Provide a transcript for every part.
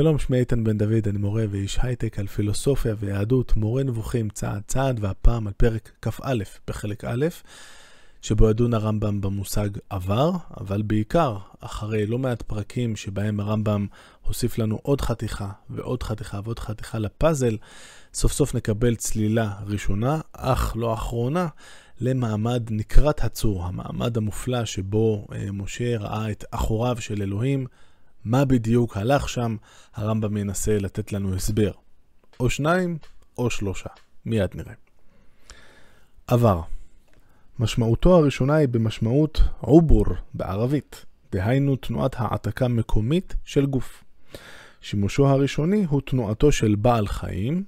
שלום, שמי איתן בן דוד, אני מורה ואיש הייטק על פילוסופיה ויהדות, מורה נבוכים צעד צעד, והפעם על פרק כ"א בחלק א', שבו ידון הרמב"ם במושג עבר, אבל בעיקר, אחרי לא מעט פרקים שבהם הרמב"ם הוסיף לנו עוד חתיכה ועוד חתיכה ועוד חתיכה לפאזל, סוף סוף נקבל צלילה ראשונה, אך לא אחרונה, למעמד נקרת הצור, המעמד המופלא שבו אה, משה ראה את אחוריו של אלוהים, מה בדיוק הלך שם, הרמב"ם ינסה לתת לנו הסבר. או שניים או שלושה, מיד נראה. עבר. משמעותו הראשונה היא במשמעות עובור בערבית, דהיינו תנועת העתקה מקומית של גוף. שימושו הראשוני הוא תנועתו של בעל חיים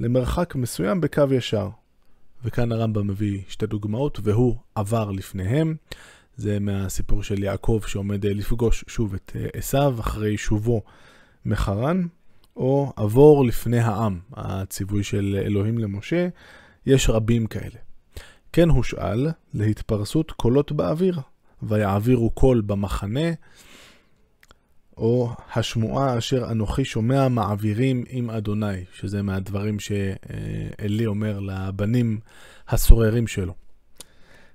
למרחק מסוים בקו ישר. וכאן הרמב"ם מביא שתי דוגמאות, והוא עבר לפניהם. זה מהסיפור של יעקב שעומד אה, לפגוש שוב את אה, עשיו אחרי שובו מחרן, או עבור לפני העם, הציווי של אלוהים למשה. יש רבים כאלה. כן הושאל להתפרסות קולות באוויר, ויעבירו קול במחנה, או השמועה אשר אנוכי שומע מעבירים עם אדוני, שזה מהדברים שאלי אומר לבנים הסוררים שלו.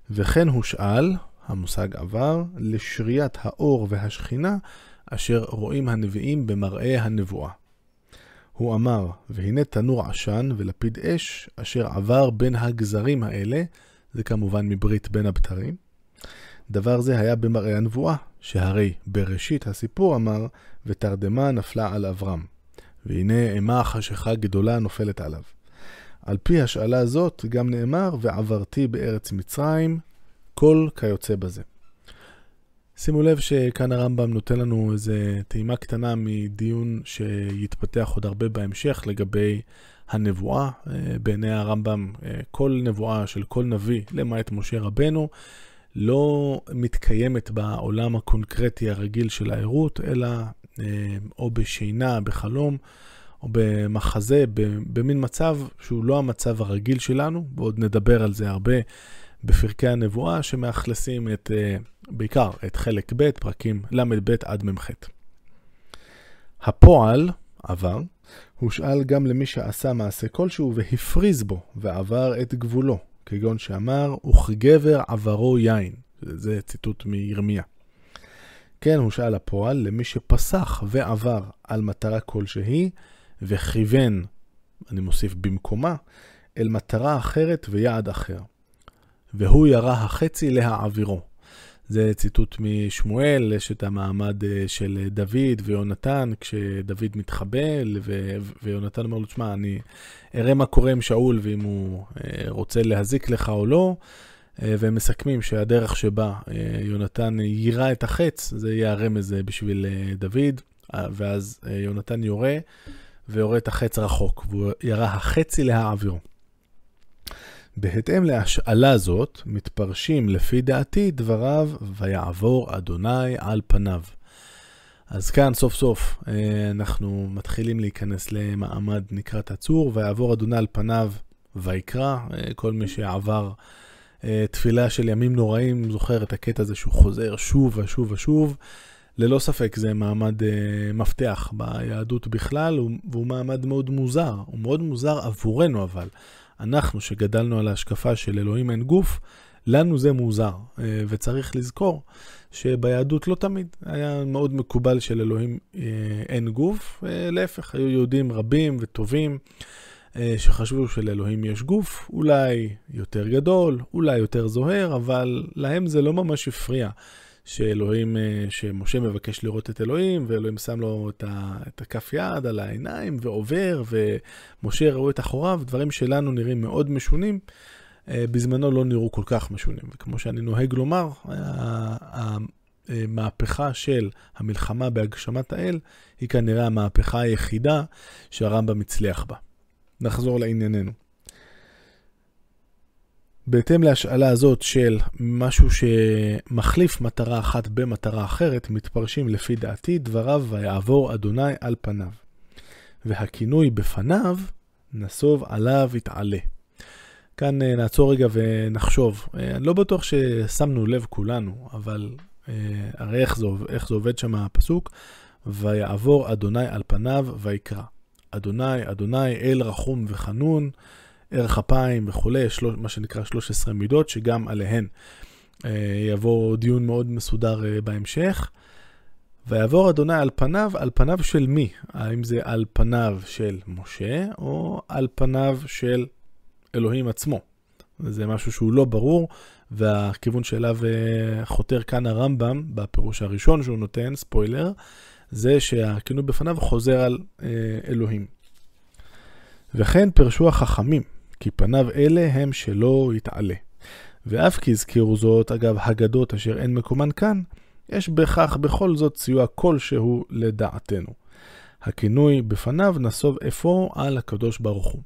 וכן הושאל, המושג עבר, לשריית האור והשכינה, אשר רואים הנביאים במראה הנבואה. הוא אמר, והנה תנור עשן ולפיד אש, אשר עבר בין הגזרים האלה, זה כמובן מברית בין הבתרים. דבר זה היה במראה הנבואה, שהרי בראשית הסיפור אמר, ותרדמה נפלה על אברהם. והנה אימה חשיכה גדולה נופלת עליו. על פי השאלה זאת גם נאמר, ועברתי בארץ מצרים, כל כיוצא בזה. שימו לב שכאן הרמב"ם נותן לנו איזו טעימה קטנה מדיון שיתפתח עוד הרבה בהמשך לגבי הנבואה. אה, בעיני הרמב"ם, אה, כל נבואה של כל נביא, למעט משה רבנו, לא מתקיימת בעולם הקונקרטי הרגיל של הערות, אלא אה, או בשינה, בחלום, או במחזה, במין מצב שהוא לא המצב הרגיל שלנו, ועוד נדבר על זה הרבה בפרקי הנבואה, שמאכלסים את, אה, בעיקר את חלק ב', פרקים ל"ב עד מ"ח. הפועל, עבר, הושאל גם למי שעשה מעשה כלשהו והפריז בו ועבר את גבולו, כגון שאמר, וכגבר עברו יין. זה ציטוט מירמיה. כן, הושאל הפועל למי שפסח ועבר על מטרה כלשהי, וכיוון, אני מוסיף במקומה, אל מטרה אחרת ויעד אחר. והוא ירה החצי להעבירו. זה ציטוט משמואל, יש את המעמד אה, של דוד ויונתן, כשדוד מתחבל, ו- ויונתן אומר לו, תשמע, אני אראה מה קורה עם שאול, ואם הוא אה, רוצה להזיק לך או לא, אה, והם מסכמים שהדרך שבה יונתן יירה את החץ, זה יהיה הרמז בשביל דוד, ואז יונתן יורה, ויורה את החץ רחוק, והוא ירה החצי להעבירו. בהתאם להשאלה זאת, מתפרשים לפי דעתי דבריו, ויעבור אדוני על פניו. אז כאן סוף סוף אה, אנחנו מתחילים להיכנס למעמד נקרת הצור, ויעבור אדוני על פניו ויקרא. אה, כל מי שעבר אה, תפילה של ימים נוראים זוכר את הקטע הזה שהוא חוזר שוב ושוב ושוב. ללא ספק זה מעמד מפתח ביהדות בכלל, והוא מעמד מאוד מוזר. הוא מאוד מוזר עבורנו אבל. אנחנו שגדלנו על ההשקפה של אלוהים אין גוף, לנו זה מוזר, אה, וצריך לזכור שביהדות לא תמיד היה מאוד מקובל של אלוהים אה, אין גוף, אה, להפך, היו יהודים רבים וטובים שחשבו שלאלוהים יש גוף, אולי יותר גדול, אולי יותר זוהר, אבל להם זה לא ממש הפריע. שאלוהים, אה, שמשה מבקש לראות את אלוהים, ואלוהים שם לו את, ה, את הכף יד על העיניים ועובר, ומשה ראו את אחוריו, דברים שלנו נראים מאוד משונים, אה, בזמנו לא נראו כל כך משונים. וכמו שאני נוהג לומר, המהפכה של המלחמה בהגשמת האל, היא כנראה המהפכה היחידה שהרמב"ם הצליח בה. נחזור לענייננו. בהתאם להשאלה הזאת של משהו שמחליף מטרה אחת במטרה אחרת, מתפרשים לפי דעתי דבריו ויעבור אדוני על פניו. והכינוי בפניו, נסוב עליו יתעלה. כאן אה, נעצור רגע ונחשוב. אה, אני לא בטוח ששמנו לב כולנו, אבל אה, הרי איך זה, איך זה עובד שם הפסוק? ויעבור אדוני על פניו ויקרא. אדוני, אדוני, אל רחום וחנון, ערך אפיים וכולי. מה שנקרא 13 מידות, שגם עליהן אה, יבוא דיון מאוד מסודר אה, בהמשך. ויעבור אדוני על פניו, על פניו של מי? האם זה על פניו של משה, או על פניו של אלוהים עצמו? זה משהו שהוא לא ברור, והכיוון שאליו אה, חותר כאן הרמב"ם, בפירוש הראשון שהוא נותן, ספוילר, זה שהכינוי בפניו חוזר על אלוהים. וכן פרשו החכמים, כי פניו אלה הם שלא יתעלה. ואף כי הזכירו זאת, אגב, הגדות אשר אין מקומן כאן, יש בכך בכל זאת סיוע כלשהו לדעתנו. הכינוי בפניו נסוב אפוא על הקדוש ברוך הוא.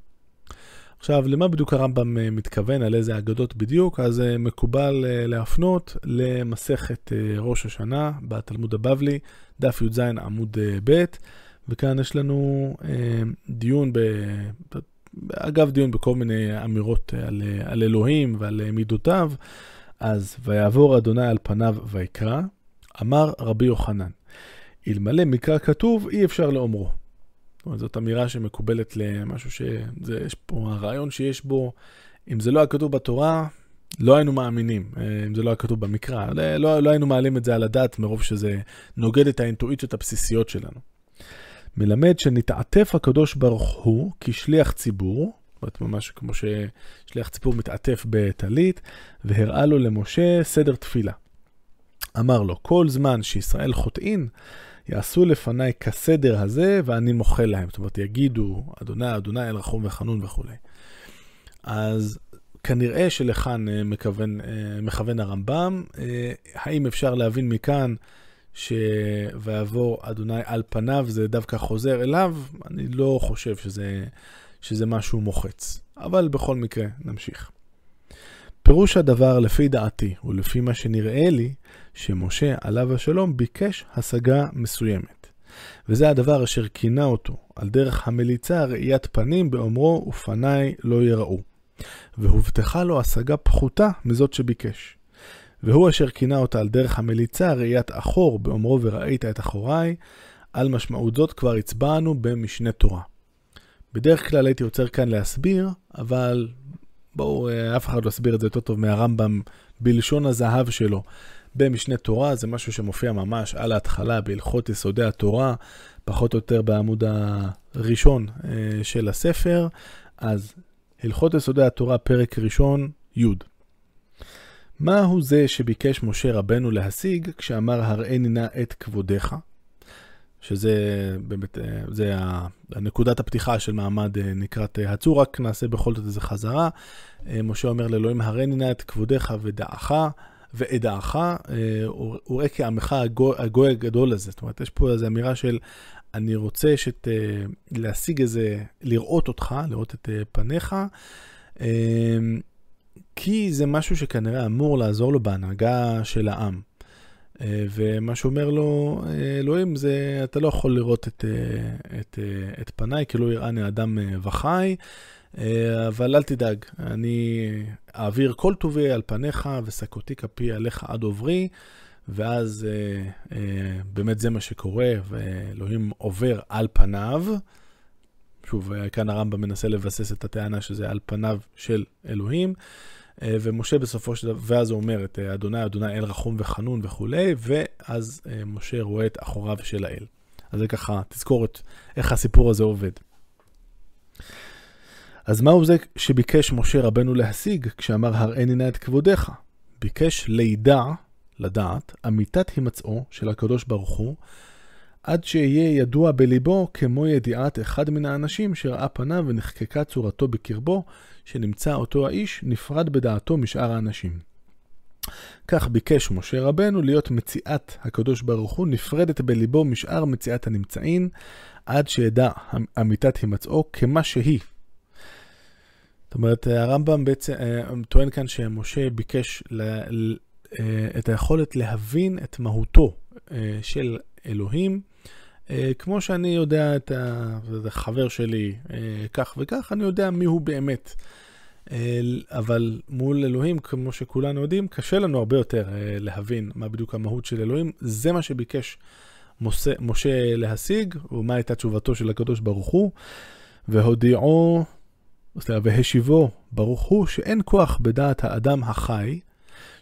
עכשיו, למה בדיוק הרמב"ם אה, מתכוון, על איזה אגדות בדיוק? אז אה, מקובל אה, להפנות למסכת ראש השנה בתלמוד הבבלי, דף י"ז עמוד ב', וכאן יש לנו דיון. אגב דיון בכל מיני אמירות על, על אלוהים ועל מידותיו, אז ויעבור אדוני על פניו ויקרא, אמר רבי יוחנן, אלמלא מקרא כתוב, אי אפשר לאומרו. זאת אמירה שמקובלת למשהו שיש פה, הרעיון שיש בו, אם זה לא היה כתוב בתורה, לא היינו מאמינים, אה, אם זה לא היה כתוב במקרא. לא, לא, לא היינו מעלים את זה על הדעת מרוב שזה נוגד את האינטואיציות הבסיסיות שלנו. מלמד שנתעטף הקדוש ברוך הוא כשליח ציבור, זאת אומרת, ממש כמו ששליח ציבור מתעטף בטלית, והראה לו למשה סדר תפילה. אמר לו, כל זמן שישראל חוטאין, יעשו לפניי כסדר הזה ואני מוחל להם. זאת אומרת, יגידו, אדוני, אדוני אל רחום וחנון וכולי. אז כנראה שלכאן אה, מכוון, אה, מכוון הרמב"ם. אה, האם אפשר להבין מכאן שויעבור אדוני על פניו זה דווקא חוזר אליו? אני לא חושב שזה, שזה משהו מוחץ. אבל בכל מקרה, נמשיך. פירוש הדבר לפי דעתי ולפי מה שנראה לי, שמשה עליו השלום ביקש השגה מסוימת. וזה הדבר אשר כינה אותו, על דרך המליצה ראיית פנים באומרו ופניי לא יראו. והובטחה לו השגה פחותה מזאת שביקש. והוא אשר כינה אותה על דרך המליצה ראיית אחור באומרו וראית את אחוריי, על משמעות זאת כבר הצבענו במשנה תורה. בדרך כלל הייתי עוצר כאן להסביר, אבל בואו, אה, אף אחד לא יסביר את זה יותר טוב מהרמב"ם בלשון הזהב שלו. במשנה תורה זה משהו שמופיע ממש על ההתחלה בהלכות יסודי התורה, פחות או יותר בעמוד הראשון אה, של הספר. אז הלכות יסודי התורה, פרק ראשון, י'. מהו זה שביקש משה רבנו להשיג כשאמר הראני נא את כבודך? שזה באמת, אה, זה הנקודת הפתיחה של מעמד אה, נקראת הצור, רק נעשה בכל זאת איזה חזרה. משה אומר לאלוהים, הראני נא את כבודך ודעך, ואדעך, וראה כעמך הגוי הגדול הזה. זאת אומרת, יש פה איזו אמירה של, אני רוצה שת, אה, להשיג איזה, לראות אותך, לראות את אה, פניך, אה, כי זה משהו שכנראה אמור לעזור לו בהנהגה של העם. ומה שאומר לו אלוהים זה, אתה לא יכול לראות את, את, את פניי, כי לא יראני אדם וחי. אה, אבל אל תדאג, אני אעביר כל טובי על פניך ושקותי כפי עליך עד עוברי, ואז אה, אה, באמת זה מה שקורה, ואלוהים עובר על פניו. שוב, כאן הרמב"ם מנסה לבסס את הטענה שזה על פניו של אלוהים. ומשה בסופו של דבר, ואז הוא אומר את אדוני, אדוני אל רחום וחנון וכולי, ואז משה רואה את אחוריו של האל. אז זה ככה, תזכורת איך הסיפור הזה עובד. אז מהו זה שביקש משה רבנו להשיג כשאמר הראני נא את כבודך? ביקש לידע, לדעת, אמיתת הימצאו של הקדוש ברוך הוא, עד שיהיה ידוע בליבו כמו ידיעת אחד מן האנשים שראה פניו ונחקקה צורתו בקרבו, שנמצא אותו האיש נפרד בדעתו משאר האנשים. כך ביקש משה רבנו להיות מציאת הקדוש ברוך הוא נפרדת בליבו משאר מציאת הנמצאים, עד שידע אמיתת הימצאו כמה שהיא, זאת אומרת, הרמב"ם בעצם אה, טוען כאן שמשה ביקש ל, אה, את היכולת להבין את מהותו אה, של אלוהים. כמו שאני יודע את החבר שלי כך וכך, אני יודע מי הוא באמת. אבל מול אלוהים, כמו שכולנו יודעים, קשה לנו הרבה יותר להבין מה בדיוק המהות של אלוהים. זה מה שביקש משה, משה להשיג, ומה הייתה תשובתו של הקדוש ברוך הוא? והודיעו, והשיבו ברוך הוא שאין כוח בדעת האדם החי,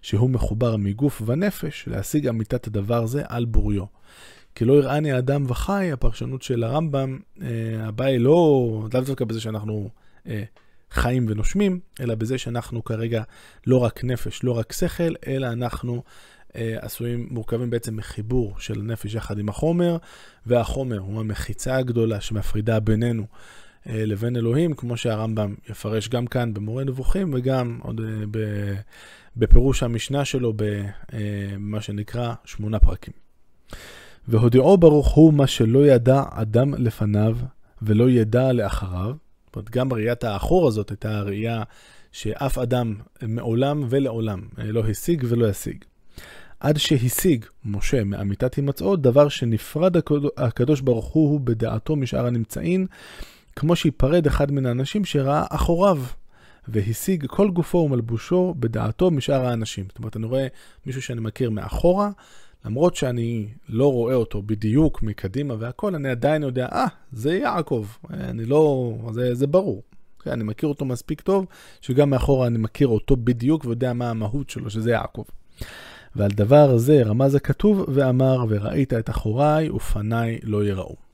שהוא מחובר מגוף ונפש, להשיג אמיתת הדבר זה על בוריו. כי לא יראני אדם וחי, הפרשנות של הרמב"ם, אה, הבעיה היא לא, לאו דווקא בזה שאנחנו אה, חיים ונושמים, אלא בזה שאנחנו כרגע לא רק נפש, לא רק שכל, אלא אנחנו אה, עשויים, מורכבים בעצם מחיבור של נפש יחד עם החומר, והחומר הוא המחיצה הגדולה שמפרידה בינינו לבין אלוהים, כמו שהרמב"ם יפרש גם כאן במורה נבוכים, וגם עוד בפירוש המשנה שלו במה שנקרא שמונה פרקים. והודיעו ברוך הוא מה שלא ידע אדם לפניו ולא ידע לאחריו. זאת אומרת, גם ראיית האחור הזאת הייתה ראייה שאף אדם מעולם ולעולם לא השיג ולא ישיג. עד שהשיג משה מאמיתת הימצאו, דבר שנפרד הקדוש ברוך הוא בדעתו משאר הנמצאים, כמו שיפרד אחד מן האנשים שראה אחוריו, והשיג כל גופו ומלבושו בדעתו משאר האנשים. זאת אומרת, אני רואה מישהו שאני מכיר מאחורה, למרות שאני לא רואה אותו בדיוק מקדימה והכל, אני עדיין יודע, אה, ah, זה יעקב. אני לא, זה, זה ברור. Okay, אני מכיר אותו מספיק טוב, שגם מאחורה אני מכיר אותו בדיוק ויודע מה המהות שלו, שזה יעקב. ועל דבר זה רמז הכתוב ואמר, וראית את אחוריי ופניי לא יראו.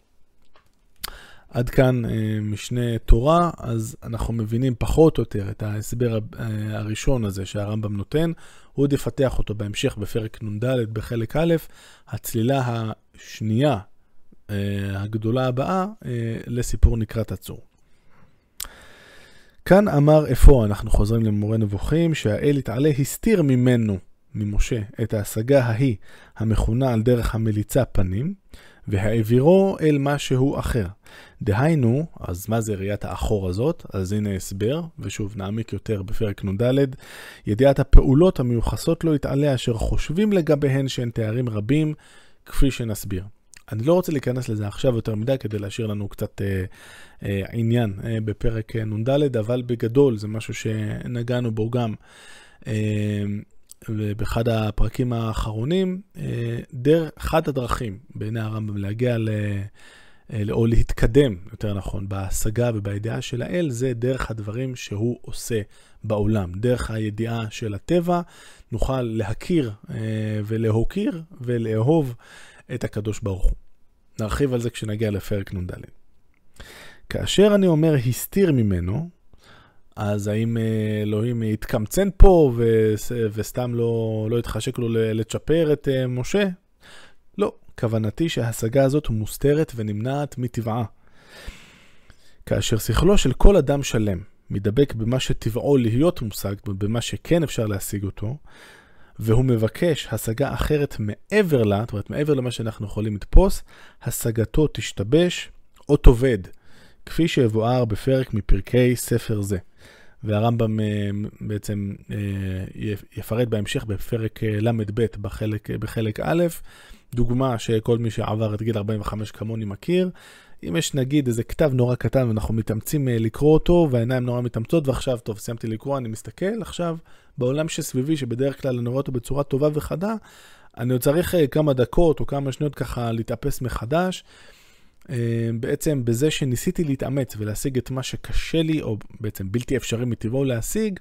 עד כאן אה, משנה תורה, אז אנחנו מבינים פחות או יותר את ההסבר אה, הראשון הזה שהרמב"ם נותן. הוא עוד יפתח אותו בהמשך בפרק נ"ד בחלק א', הצלילה השנייה אה, הגדולה הבאה לסיפור נקרת הצור. כאן אמר אפוא, אנחנו חוזרים למורה נבוכים, שהאל יתעלה הסתיר ממנו, ממשה, את ההשגה ההיא המכונה על דרך המליצה פנים, והעבירו אל משהו אחר. דהיינו, אז מה זה ראיית האחור הזאת? אז הנה הסבר, ושוב נעמיק יותר בפרק נ"ד, ידיעת הפעולות המיוחסות לו יתעלה אשר חושבים לגביהן שהן תארים רבים, כפי שנסביר. אני לא רוצה להיכנס לזה עכשיו יותר מדי כדי להשאיר לנו קצת אה, אה, עניין אה, בפרק אה, נ"ד, אבל בגדול זה משהו שנגענו בו גם. אה, ובאחד הפרקים האחרונים, אה, דרך, אחת הדרכים בעיני הרמב"ם להגיע ל... אה, או להתקדם, יותר נכון, בהשגה ובידיעה של האל, זה דרך הדברים שהוא עושה בעולם. דרך הידיעה של הטבע, נוכל להכיר אה, ולהוקיר ולאהוב את הקדוש ברוך הוא. נרחיב על זה כשנגיע לפרק נ"ד. כאשר אני אומר הסתיר ממנו, אז האם אה, אלוהים יתקמצן פה ו- וסתם לא, לא יתחשק לו לצ'פר את אה, משה? לא, כוונתי שההשגה הזאת מוסתרת ונמנעת מטבעה. כאשר שכלו של כל אדם שלם מדבק במה שטבעו להיות מושג, במה שכן אפשר להשיג אותו, והוא מבקש השגה אחרת מעבר לה, זאת אומרת מעבר למה שאנחנו יכולים לתפוס, השגתו תשתבש או תאבד, כפי שיבואר בפרק מפרקי ספר זה. והרמב"ם אה, בעצם אה, יפרט בהמשך בפרק אה, ל"ב בחלק, בחלק א', דוגמה שכל מי שעבר את גיל 45 כמוני מכיר. אם יש נגיד איזה כתב נורא קטן ואנחנו מתאמצים לקרוא אותו והעיניים נורא מתאמצות ועכשיו, טוב, סיימתי לקרוא, אני מסתכל, עכשיו בעולם שסביבי, שבדרך כלל אני רואה אותו בצורה טובה וחדה, אני עוד צריך כמה דקות או כמה שניות ככה להתאפס מחדש. אה, בעצם בזה שניסיתי להתאמץ ולהשיג את מה שקשה לי, או בעצם בלתי אפשרי מטבעו להשיג,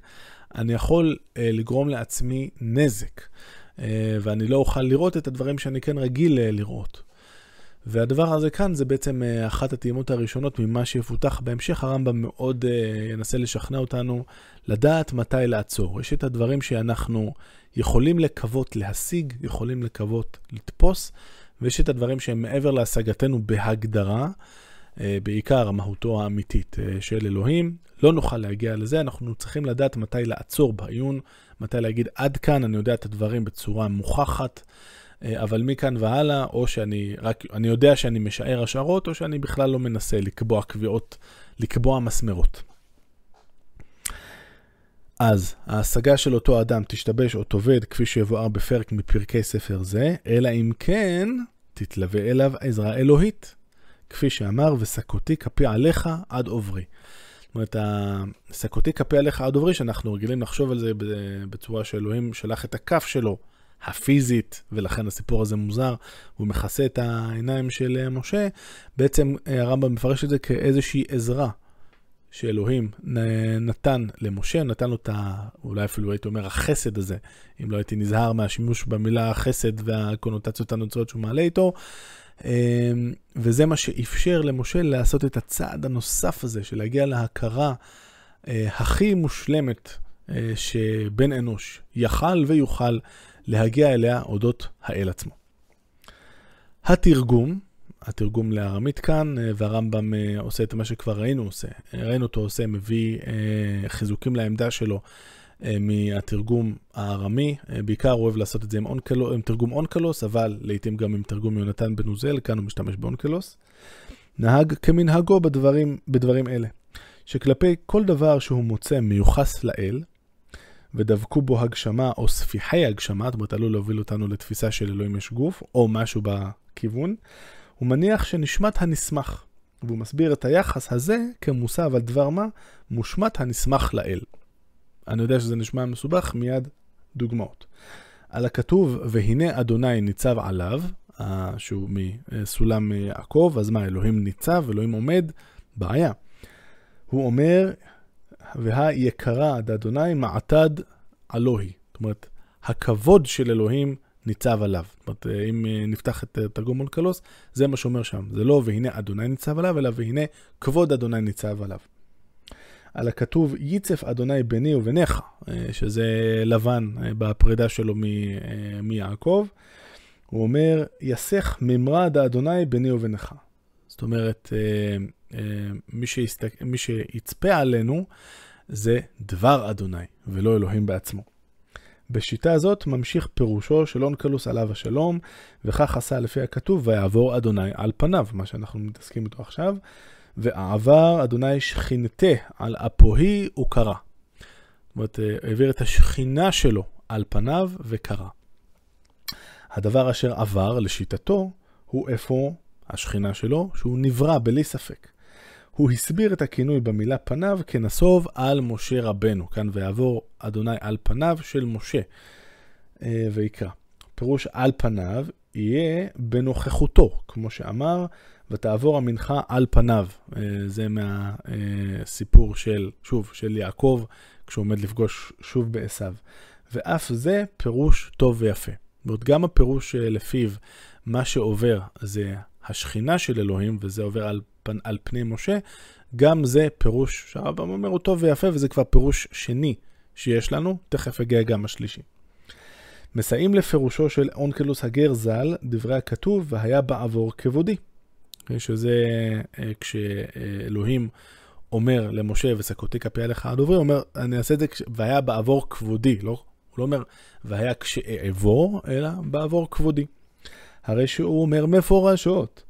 אני יכול אה, לגרום לעצמי נזק. אה, ואני לא אוכל לראות את הדברים שאני כן רגיל לראות. והדבר הזה כאן זה בעצם אחת הטעימות הראשונות ממה שיפותח בהמשך. הרמב"ם מאוד ינסה לשכנע אותנו לדעת מתי לעצור. יש את הדברים שאנחנו יכולים לקוות להשיג, יכולים לקוות לתפוס, ויש את הדברים שהם מעבר להשגתנו בהגדרה, אה, בעיקר מהותו האמיתית אה, של אלוהים. לא נוכל להגיע לזה, אנחנו צריכים לדעת מתי לעצור בעיון, מתי להגיד עד כאן אני יודע את הדברים בצורה מוכחת, אה, אבל מכאן והלאה, או שאני רק, אני יודע שאני משער השערות, או שאני בכלל לא מנסה לקבוע קביעות, לקבוע מסמרות. אז ההשגה של אותו אדם תשתבש או תאבד כפי שיבואר בפרק מפרקי ספר זה, אלא אם כן תתלווה אליו עזרה אלוהית, כפי שאמר, ושקותי כפי עליך עד עוברי. זאת אומרת, שקותי כפי עליך עד עוברי, שאנחנו רגילים לחשוב על זה בצורה שאלוהים שלח את הכף שלו הפיזית, ולכן הסיפור הזה מוזר, הוא מכסה את העיניים של משה, בעצם הרמב"ם מפרש את זה כאיזושהי עזרה שאלוהים נתן למשה, נתן לו את ה... אולי אפילו הייתי אומר החסד הזה, אם לא הייתי נזהר מהשימוש במילה חסד והקונוטציות הנוצריות שהוא מעלה איתו. אמ, וזה מה שאפשר למשה לעשות את הצעד הנוסף הזה, של להגיע להכרה אה, הכי מושלמת אה, שבן אנוש יכל ויוכל להגיע אליה אודות האל עצמו. התרגום, התרגום לארמית כאן, אה, והרמב"ם עושה את מה שכבר ראינו עושה. ראינו אותו עושה, מביא חיזוקים לעמדה שלו מהתרגום הארמי. בעיקר הוא אוהב לעשות את זה עם, אונקלו, עם תרגום אונקלוס, אבל לעיתים גם עם תרגום יונתן בן עוזל, כאן הוא משתמש באונקלוס. נהג כמנהגו בדברים, בדברים אלה. שכלפי כל דבר שהוא מוצא מיוחס לאל, ודבקו בו הגשמה או ספיחי הגשמה, זאת אומרת, עלול להוביל אותנו לתפיסה של אלוהים יש גוף, או משהו בכיוון, הוא מניח שנשמת הנסמך, והוא מסביר את היחס הזה כמושא, אבל דבר מה? מושמת הנסמך לאל. אני יודע שזה נשמע מסובך, מיד דוגמאות. על הכתוב, והנה אדוני ניצב עליו, שהוא מסולם יעקב, אז מה, אלוהים ניצב, אלוהים עומד? בעיה. הוא אומר, והיקרה עד אדוני מעתד אלוהי. זאת אומרת, הכבוד של אלוהים ניצב עליו. זאת אומרת, אם נפתח את תרגום אונקלוס, זה מה שאומר שם. זה לא והנה אדוני ניצב עליו, אלא והנה כבוד אדוני ניצב עליו. על הכתוב ייצף אדוני ביני וביניך, שזה לבן בפרידה שלו אה, מיעקב. הוא אומר, יסך ממרד אדוני ביני וביניך. זאת אומרת, אה, אה, מי, שיסתק, מי שיצפה עלינו זה דבר אדוני, ולא אלוהים בעצמו. בשיטה הזאת ממשיך פירושו של אונקלוס עליו השלום, וכך עשה לפי הכתוב, ויעבור אדוני על פניו, מה שאנחנו מתעסקים איתו עכשיו, ועבר אדוני שכינתה על אפוהי וקרא. זאת אומרת, אה, העביר את השכינה שלו על פניו וקרא. הדבר אשר עבר, לשיטתו, הוא איפה השכינה שלו, שהוא נברא בלי ספק. הוא הסביר את הכינוי במילה פניו כנסוב על משה רבנו. כאן ויעבור אדוני על פניו של משה. אה, ויקרא. פירוש על פניו יהיה בנוכחותו, כמו שאמר, ותעבור המנחה על פניו. אה, זה מהסיפור של, שוב, של יעקב, כשהוא עומד לפגוש שוב בעשו. ואף זה פירוש טוב ויפה. אומרת, גם הפירוש אה, לפיו מה שעובר זה השכינה של אלוהים, וזה עובר על, על פני משה, גם זה פירוש שהרמב"ם אומר הוא טוב ויפה, וזה כבר פירוש שני שיש לנו, תכף אגיע גם השלישי. מסייעים לפירושו של אונקלוס הגר ז"ל, דברי הכתוב, והיה בעבור כבודי. שזה אה, כשאלוהים אומר למשה, וסקותי כפי עליך הדוברי, הוא אומר, אני אעשה את זה, והיה בעבור כבודי, לא? הוא לא אומר, והיה כשאעבור, אלא בעבור כבודי. הרי שהוא אומר מפורשות,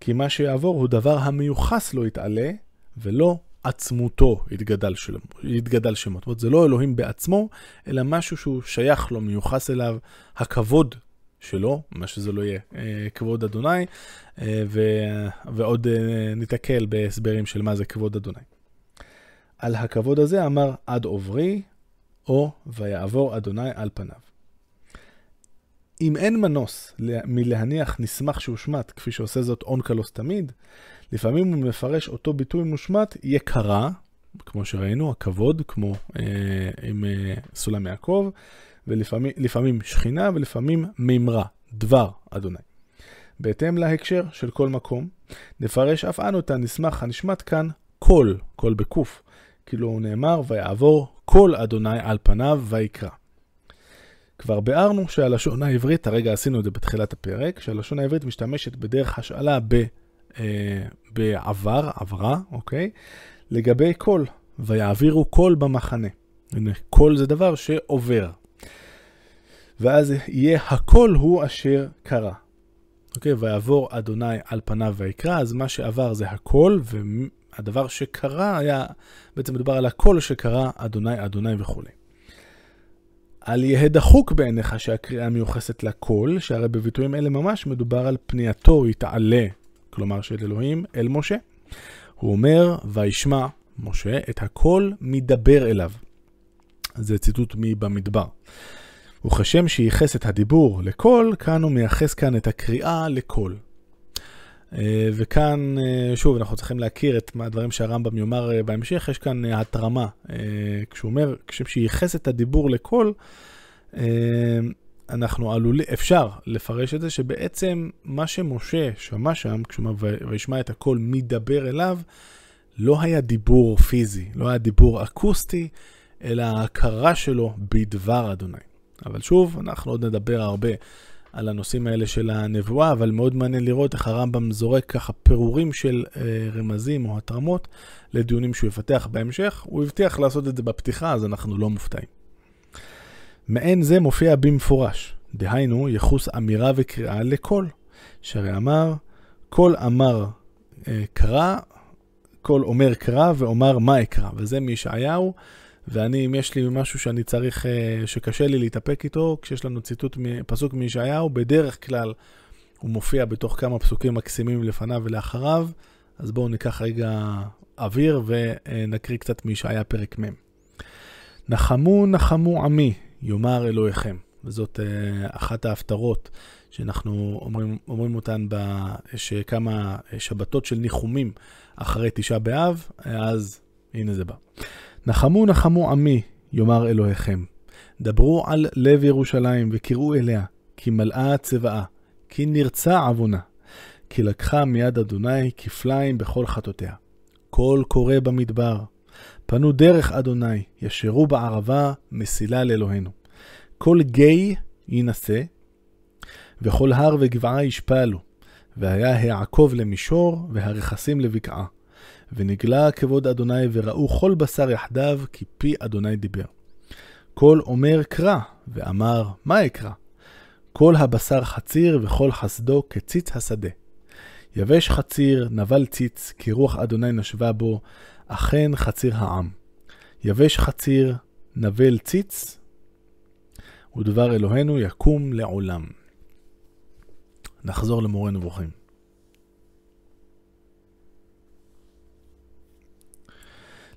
כי מה שיעבור הוא דבר המיוחס לו יתעלה, ולא עצמותו יתגדל, של... יתגדל שמו. זאת אומרת, זה לא אלוהים בעצמו, אלא משהו שהוא שייך לו, מיוחס אליו, הכבוד שלו, מה שזה לא יהיה, אה, כבוד אדוני, אה, ו... ועוד אה, ניתקל בהסברים של מה זה כבוד אדוני. על הכבוד הזה אמר עד עוברי, או ויעבור אדוני על פניו. אם אין מנוס מלהניח נסמך שהושמט, כפי שעושה זאת אונקלוס תמיד, לפעמים הוא מפרש אותו ביטוי מושמט יקרה, כמו שראינו, הכבוד, כמו אה, עם אה, סולם יעקב, ולפעמים שכינה ולפעמים מימרה, דבר אדוני. בהתאם להקשר של כל מקום, נפרש אף אנו את הנסמך הנשמט כאן כל, כל בקוף, כאילו הוא נאמר ויעבור כל אדוני על פניו ויקרא. כבר ביארנו שהלשון העברית, הרגע עשינו את זה בתחילת הפרק, שהלשון העברית משתמשת בדרך השאלה ב, אה, בעבר, עברה, אוקיי? לגבי קול, ויעבירו קול במחנה. הנה, קול זה דבר שעובר. ואז יהיה הקול הוא אשר קרא. אוקיי, ויעבור אדוני על פניו ויקרא, אז מה שעבר זה הקול, והדבר שקרא היה, בעצם מדובר על הקול שקרא, אדוני, אדוני וכולי. אל יהא דחוק בעיניך שהקריאה מיוחסת לקול, שהרי בביטויים אלה ממש מדובר על פנייתו יתעלה, כלומר של אלוהים, אל משה. הוא אומר, וישמע משה את הכל מדבר אליו. זה ציטוט מבמדבר. וכשם שייחס את הדיבור לקול, כאן הוא מייחס כאן את הקריאה לקול. אה, וכאן, אה, שוב, אנחנו צריכים להכיר את הדברים שהרמב"ם יאמר אה, בהמשך, יש כאן התרמה. כשהוא אומר, כשם שייחס את הדיבור לקול, אנחנו עלולים, אפשר לפרש את זה שבעצם מה שמשה שמע שם, כשהוא וישמע את הקול מדבר אליו, לא היה דיבור פיזי, לא היה דיבור אקוסטי, אלא ההכרה שלו בדבר אדוני. אבל שוב, אנחנו עוד נדבר הרבה על הנושאים האלה של הנבואה, אבל מאוד מעניין לראות איך הרמב"ם זורק ככה פירורים של אה, רמזים או התרמות לדיונים שהוא יפתח בהמשך. הוא הבטיח לעשות את זה בפתיחה, אז אנחנו לא מופתעים. מעין זה מופיע במפורש, דהיינו יחוס אמירה וקריאה לקול, שהרי אמר, קול אמר אה, קרא, קול אומר קרא ואומר מה אקרא, וזה מישעיהו. ואני, אם יש לי משהו שאני צריך, אה, שקשה לי להתאפק איתו, כשיש לנו ציטוט, פסוק מישעיהו, בדרך כלל הוא מופיע בתוך כמה פסוקים מקסימים לפניו ולאחריו, אז בואו ניקח רגע אוויר ונקריא קצת מישעיה פרק מ'. נחמו נחמו עמי, יאמר אלוהיכם. וזאת uh, אחת ההפטרות שאנחנו אומרים, אומרים אותן, ב, יש כמה שבתות של ניחומים אחרי תשעה באב, אז הנה זה בא. נחמו נחמו עמי, יאמר אלוהיכם. דברו על לב ירושלים וקראו אליה, כי מלאה צבאה, כי נרצה עוונה, כי לקחה מיד אדוני כפליים בכל חטאותיה. קול קורא במדבר, פנו דרך אדוני, ישרו בערבה, מסילה לאלוהינו. כל גיא יינשא, וכל הר וגבעה ישפלו, והיה העקוב למישור, והרכסים לבקעה. ונגלה כבוד אדוני וראו כל בשר יחדיו, כי פי אדוני דיבר. כל אומר קרא, ואמר, מה אקרא? כל הבשר חציר וכל חסדו כציץ השדה. יבש חציר, נבל ציץ, כי רוח אדוני נשבה בו, אכן חציר העם. יבש חציר, נבל ציץ, ודבר אלוהינו יקום לעולם. נחזור למורה נבוכים.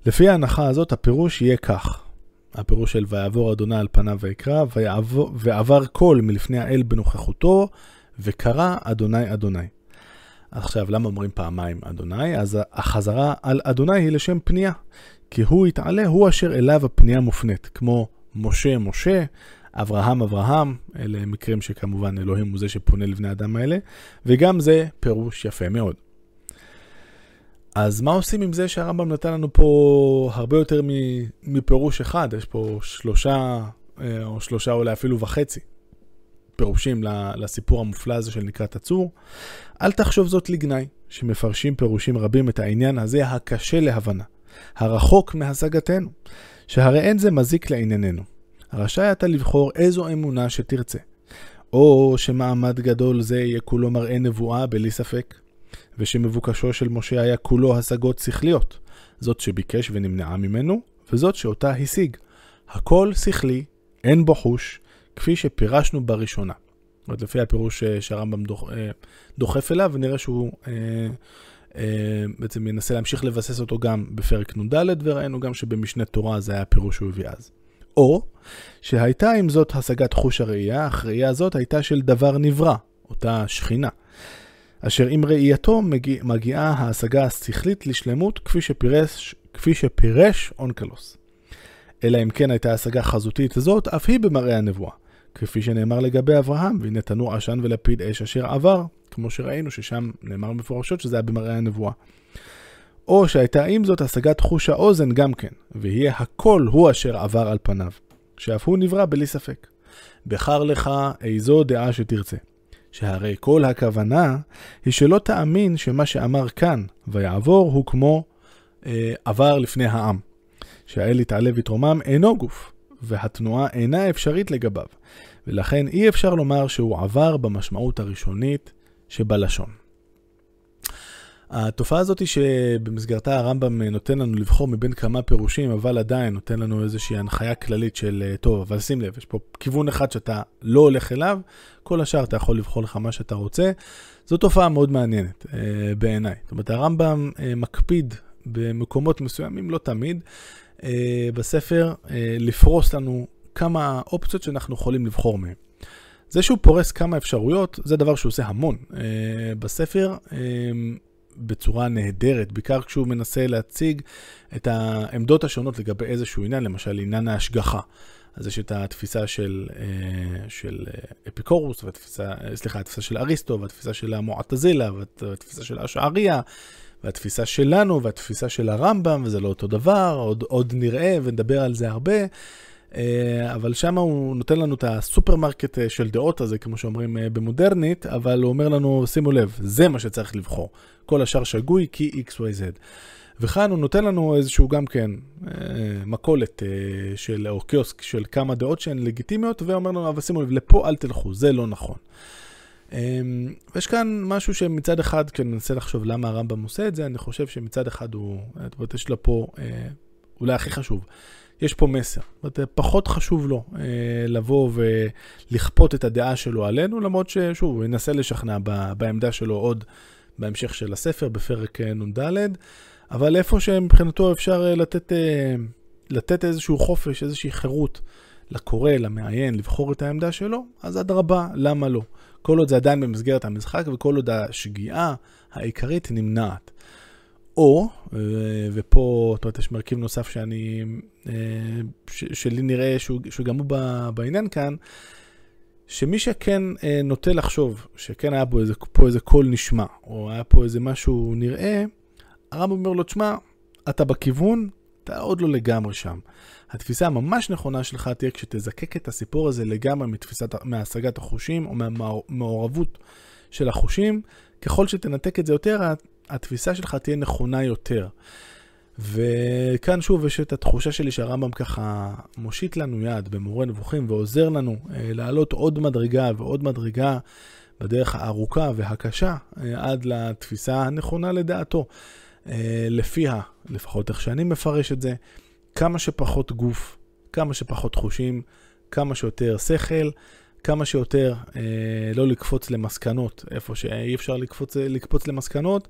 לפי ההנחה הזאת, הפירוש יהיה כך. הפירוש של ויעבור אדוני על פניו ויקרא, ויעבור, ועבר קול מלפני האל בנוכחותו, וקרא אדוני אדוני. עכשיו, למה אומרים פעמיים אדוני? אז החזרה על אדוני היא לשם פנייה. כי הוא יתעלה, הוא אשר אליו הפנייה מופנית. כמו משה, משה, אברהם, אברהם, אלה מקרים שכמובן אלוהים הוא זה שפונה לבני אדם האלה, וגם זה פירוש יפה מאוד. אז מה עושים עם זה שהרמב"ם נתן לנו פה הרבה יותר מפירוש אחד? יש פה שלושה, אה, או שלושה אולי אפילו וחצי, פירושים לסיפור המופלא הזה של נקרת הצור. אל תחשוב זאת לגנאי, שמפרשים פירושים רבים את העניין הזה הקשה להבנה, הרחוק מהשגתנו, שהרי אין זה מזיק לענייננו. רשאי אתה לבחור איזו אמונה שתרצה. או שמעמד גדול זה יהיה כולו מראה נבואה בלי ספק, ושמבוקשו של משה היה כולו השגות שכליות, זאת שביקש ונמנעה ממנו, וזאת שאותה השיג. הכל שכלי, אין בו חוש, כפי שפירשנו בראשונה. זאת אומרת, לפי הפירוש אה, שהרמב"ם דוח, אה, דוחף אליו, ונראה שהוא אה, אה, בעצם ינסה להמשיך לבסס אותו גם בפרק נ"ד, וראינו גם שבמשנה תורה זה היה הפירוש שהוא הביא אז. או שהייתה עם זאת השגת חוש הראייה, אך ראייה זאת הייתה של דבר נברא, אותה שכינה. אשר עם ראייתו מגיע, מגיעה ההשגה השכלית לשלמות כפי שפירש, כפי שפירש אונקלוס. אלא אם כן הייתה השגה חזותית זאת, אף היא במראה הנבואה. כפי שנאמר לגבי אברהם, והנה תנור עשן ולפיד אש אשר עבר, כמו שראינו ששם נאמר מפורשות שזה היה במראה הנבואה. או שהייתה עם זאת השגת חוש האוזן גם כן, ויהיה הכל הוא אשר עבר על פניו, שאף הוא נברא בלי ספק. בחר לך איזו דעה שתרצה. שהרי כל הכוונה היא שלא תאמין שמה שאמר כאן ויעבור הוא כמו אה, עבר לפני העם. שהאל יתעלה ויתרומם אינו גוף, והתנועה אינה אפשרית לגביו, ולכן אי אפשר לומר שהוא עבר במשמעות הראשונית שבלשון. התופעה הזאת היא שבמסגרתה הרמב"ם נותן לנו לבחור מבין כמה פירושים, אבל עדיין נותן לנו איזושהי הנחיה כללית של, אה, טוב, אבל שים לב, יש פה כיוון אחד שאתה לא הולך אליו, כל השאר אתה יכול לבחור לך מה שאתה רוצה. זו תופעה מאוד מעניינת אה, בעיניי. זאת אומרת, הרמב"ם אה, מקפיד במקומות מסוימים, לא תמיד, בספר לפרוס לנו כמה אופציות שאנחנו יכולים לבחור מהן. זה שהוא פורס כמה אפשרויות, זה דבר שהוא עושה המון בספר. בצורה נהדרת, בעיקר כשהוא מנסה להציג את העמדות השונות לגבי איזשהו עניין, למשל עניין ההשגחה. אז יש את התפיסה של, אה, של אה, אפיקורוס, והתפיסה, סליחה, התפיסה של אריסטו, והתפיסה של המועטזילה, והתפיסה של השעריה, והתפיסה שלנו, והתפיסה של הרמב"ם, וזה לא אותו דבר, עוד, עוד נראה ונדבר על זה הרבה. אה, אבל שם הוא נותן לנו את הסופרמרקט של דעות הזה, כמו שאומרים במודרנית, אבל הוא אומר לנו, שימו לב, זה מה שצריך לבחור. כל השאר שגוי כי XYZ. וכאן הוא נותן לנו איזשהו גם כן אה, מכולת אה, של, או קיוסק של כמה דעות שהן לגיטימיות, ואומר לנו, אבל שימו לב, לפה אל תלכו, זה לא נכון. אה, ויש כאן משהו שמצד אחד, כי אני מנסה לחשוב למה הרמב"ם עושה את זה, אני חושב שמצד אחד הוא, זאת אומרת, יש לו פה, אולי הכי חשוב, יש פה מסר. זאת אומרת, פחות חשוב לו לבוא ולכפות את הדעה שלו עלינו, למרות ששוב, הוא ינסה לשכנע בעמדה שלו עוד בהמשך של הספר, בפרק נ"ד. אבל איפה שמבחינתו אפשר אה, לתת, אה, לתת איזשהו חופש, איזושהי חירות לקורא, למעיין, לבחור את העמדה שלו, אז אדרבה, למה לא? כל עוד זה עדיין במסגרת המשחק וכל עוד השגיאה העיקרית נמנעת. או, אה, ופה, זאת אומרת, יש מרכיב נוסף שאני, שלי נראה שהוא, שגם הוא בעניין כאן, שמי שכן נוטה לחשוב שכן היה פה איזה, פה איזה קול נשמע, או היה פה איזה משהו נראה, הרמב"ם אומר לו, תשמע, אתה בכיוון, אתה עוד לא לגמרי שם. התפיסה הממש נכונה שלך תהיה כשתזקק את הסיפור הזה לגמרי מתפיסת, מהשגת החושים או מהמעורבות של החושים. ככל שתנתק את זה יותר, התפיסה שלך תהיה נכונה יותר. וכאן שוב יש את התחושה שלי שהרמב"ם ככה מושיט לנו יד במורה נבוכים ועוזר לנו אה, לעלות עוד מדרגה ועוד מדרגה בדרך הארוכה והקשה אה, עד לתפיסה הנכונה לדעתו. אה, לפיה, לפחות איך שאני מפרש את זה, כמה שפחות גוף, כמה שפחות חושים, כמה שיותר שכל, כמה שיותר אה, לא לקפוץ למסקנות, איפה שאי אפשר לקפוץ, לקפוץ למסקנות,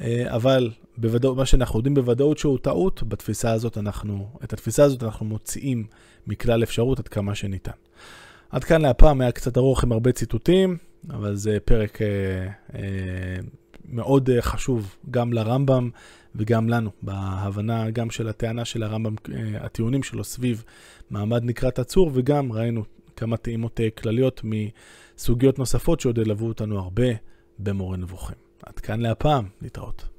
אה, אבל בוודאות, מה שאנחנו יודעים בוודאות שהוא טעות, בתפיסה הזאת אנחנו, את התפיסה הזאת אנחנו מוציאים מכלל אפשרות עד כמה שניתן. עד כאן להפעם היה קצת ארוך עם הרבה ציטוטים, אבל זה פרק אה, אה, מאוד אה, חשוב גם לרמב"ם וגם לנו, בהבנה גם של הטענה של הרמב"ם, אה, הטיעונים שלו סביב מעמד נקרת הצור, וגם ראינו כמה טעימות אה, כלליות מסוגיות נוספות שעוד ילוו אותנו הרבה במורה נבוכים. עד כאן להפעם, להתראות.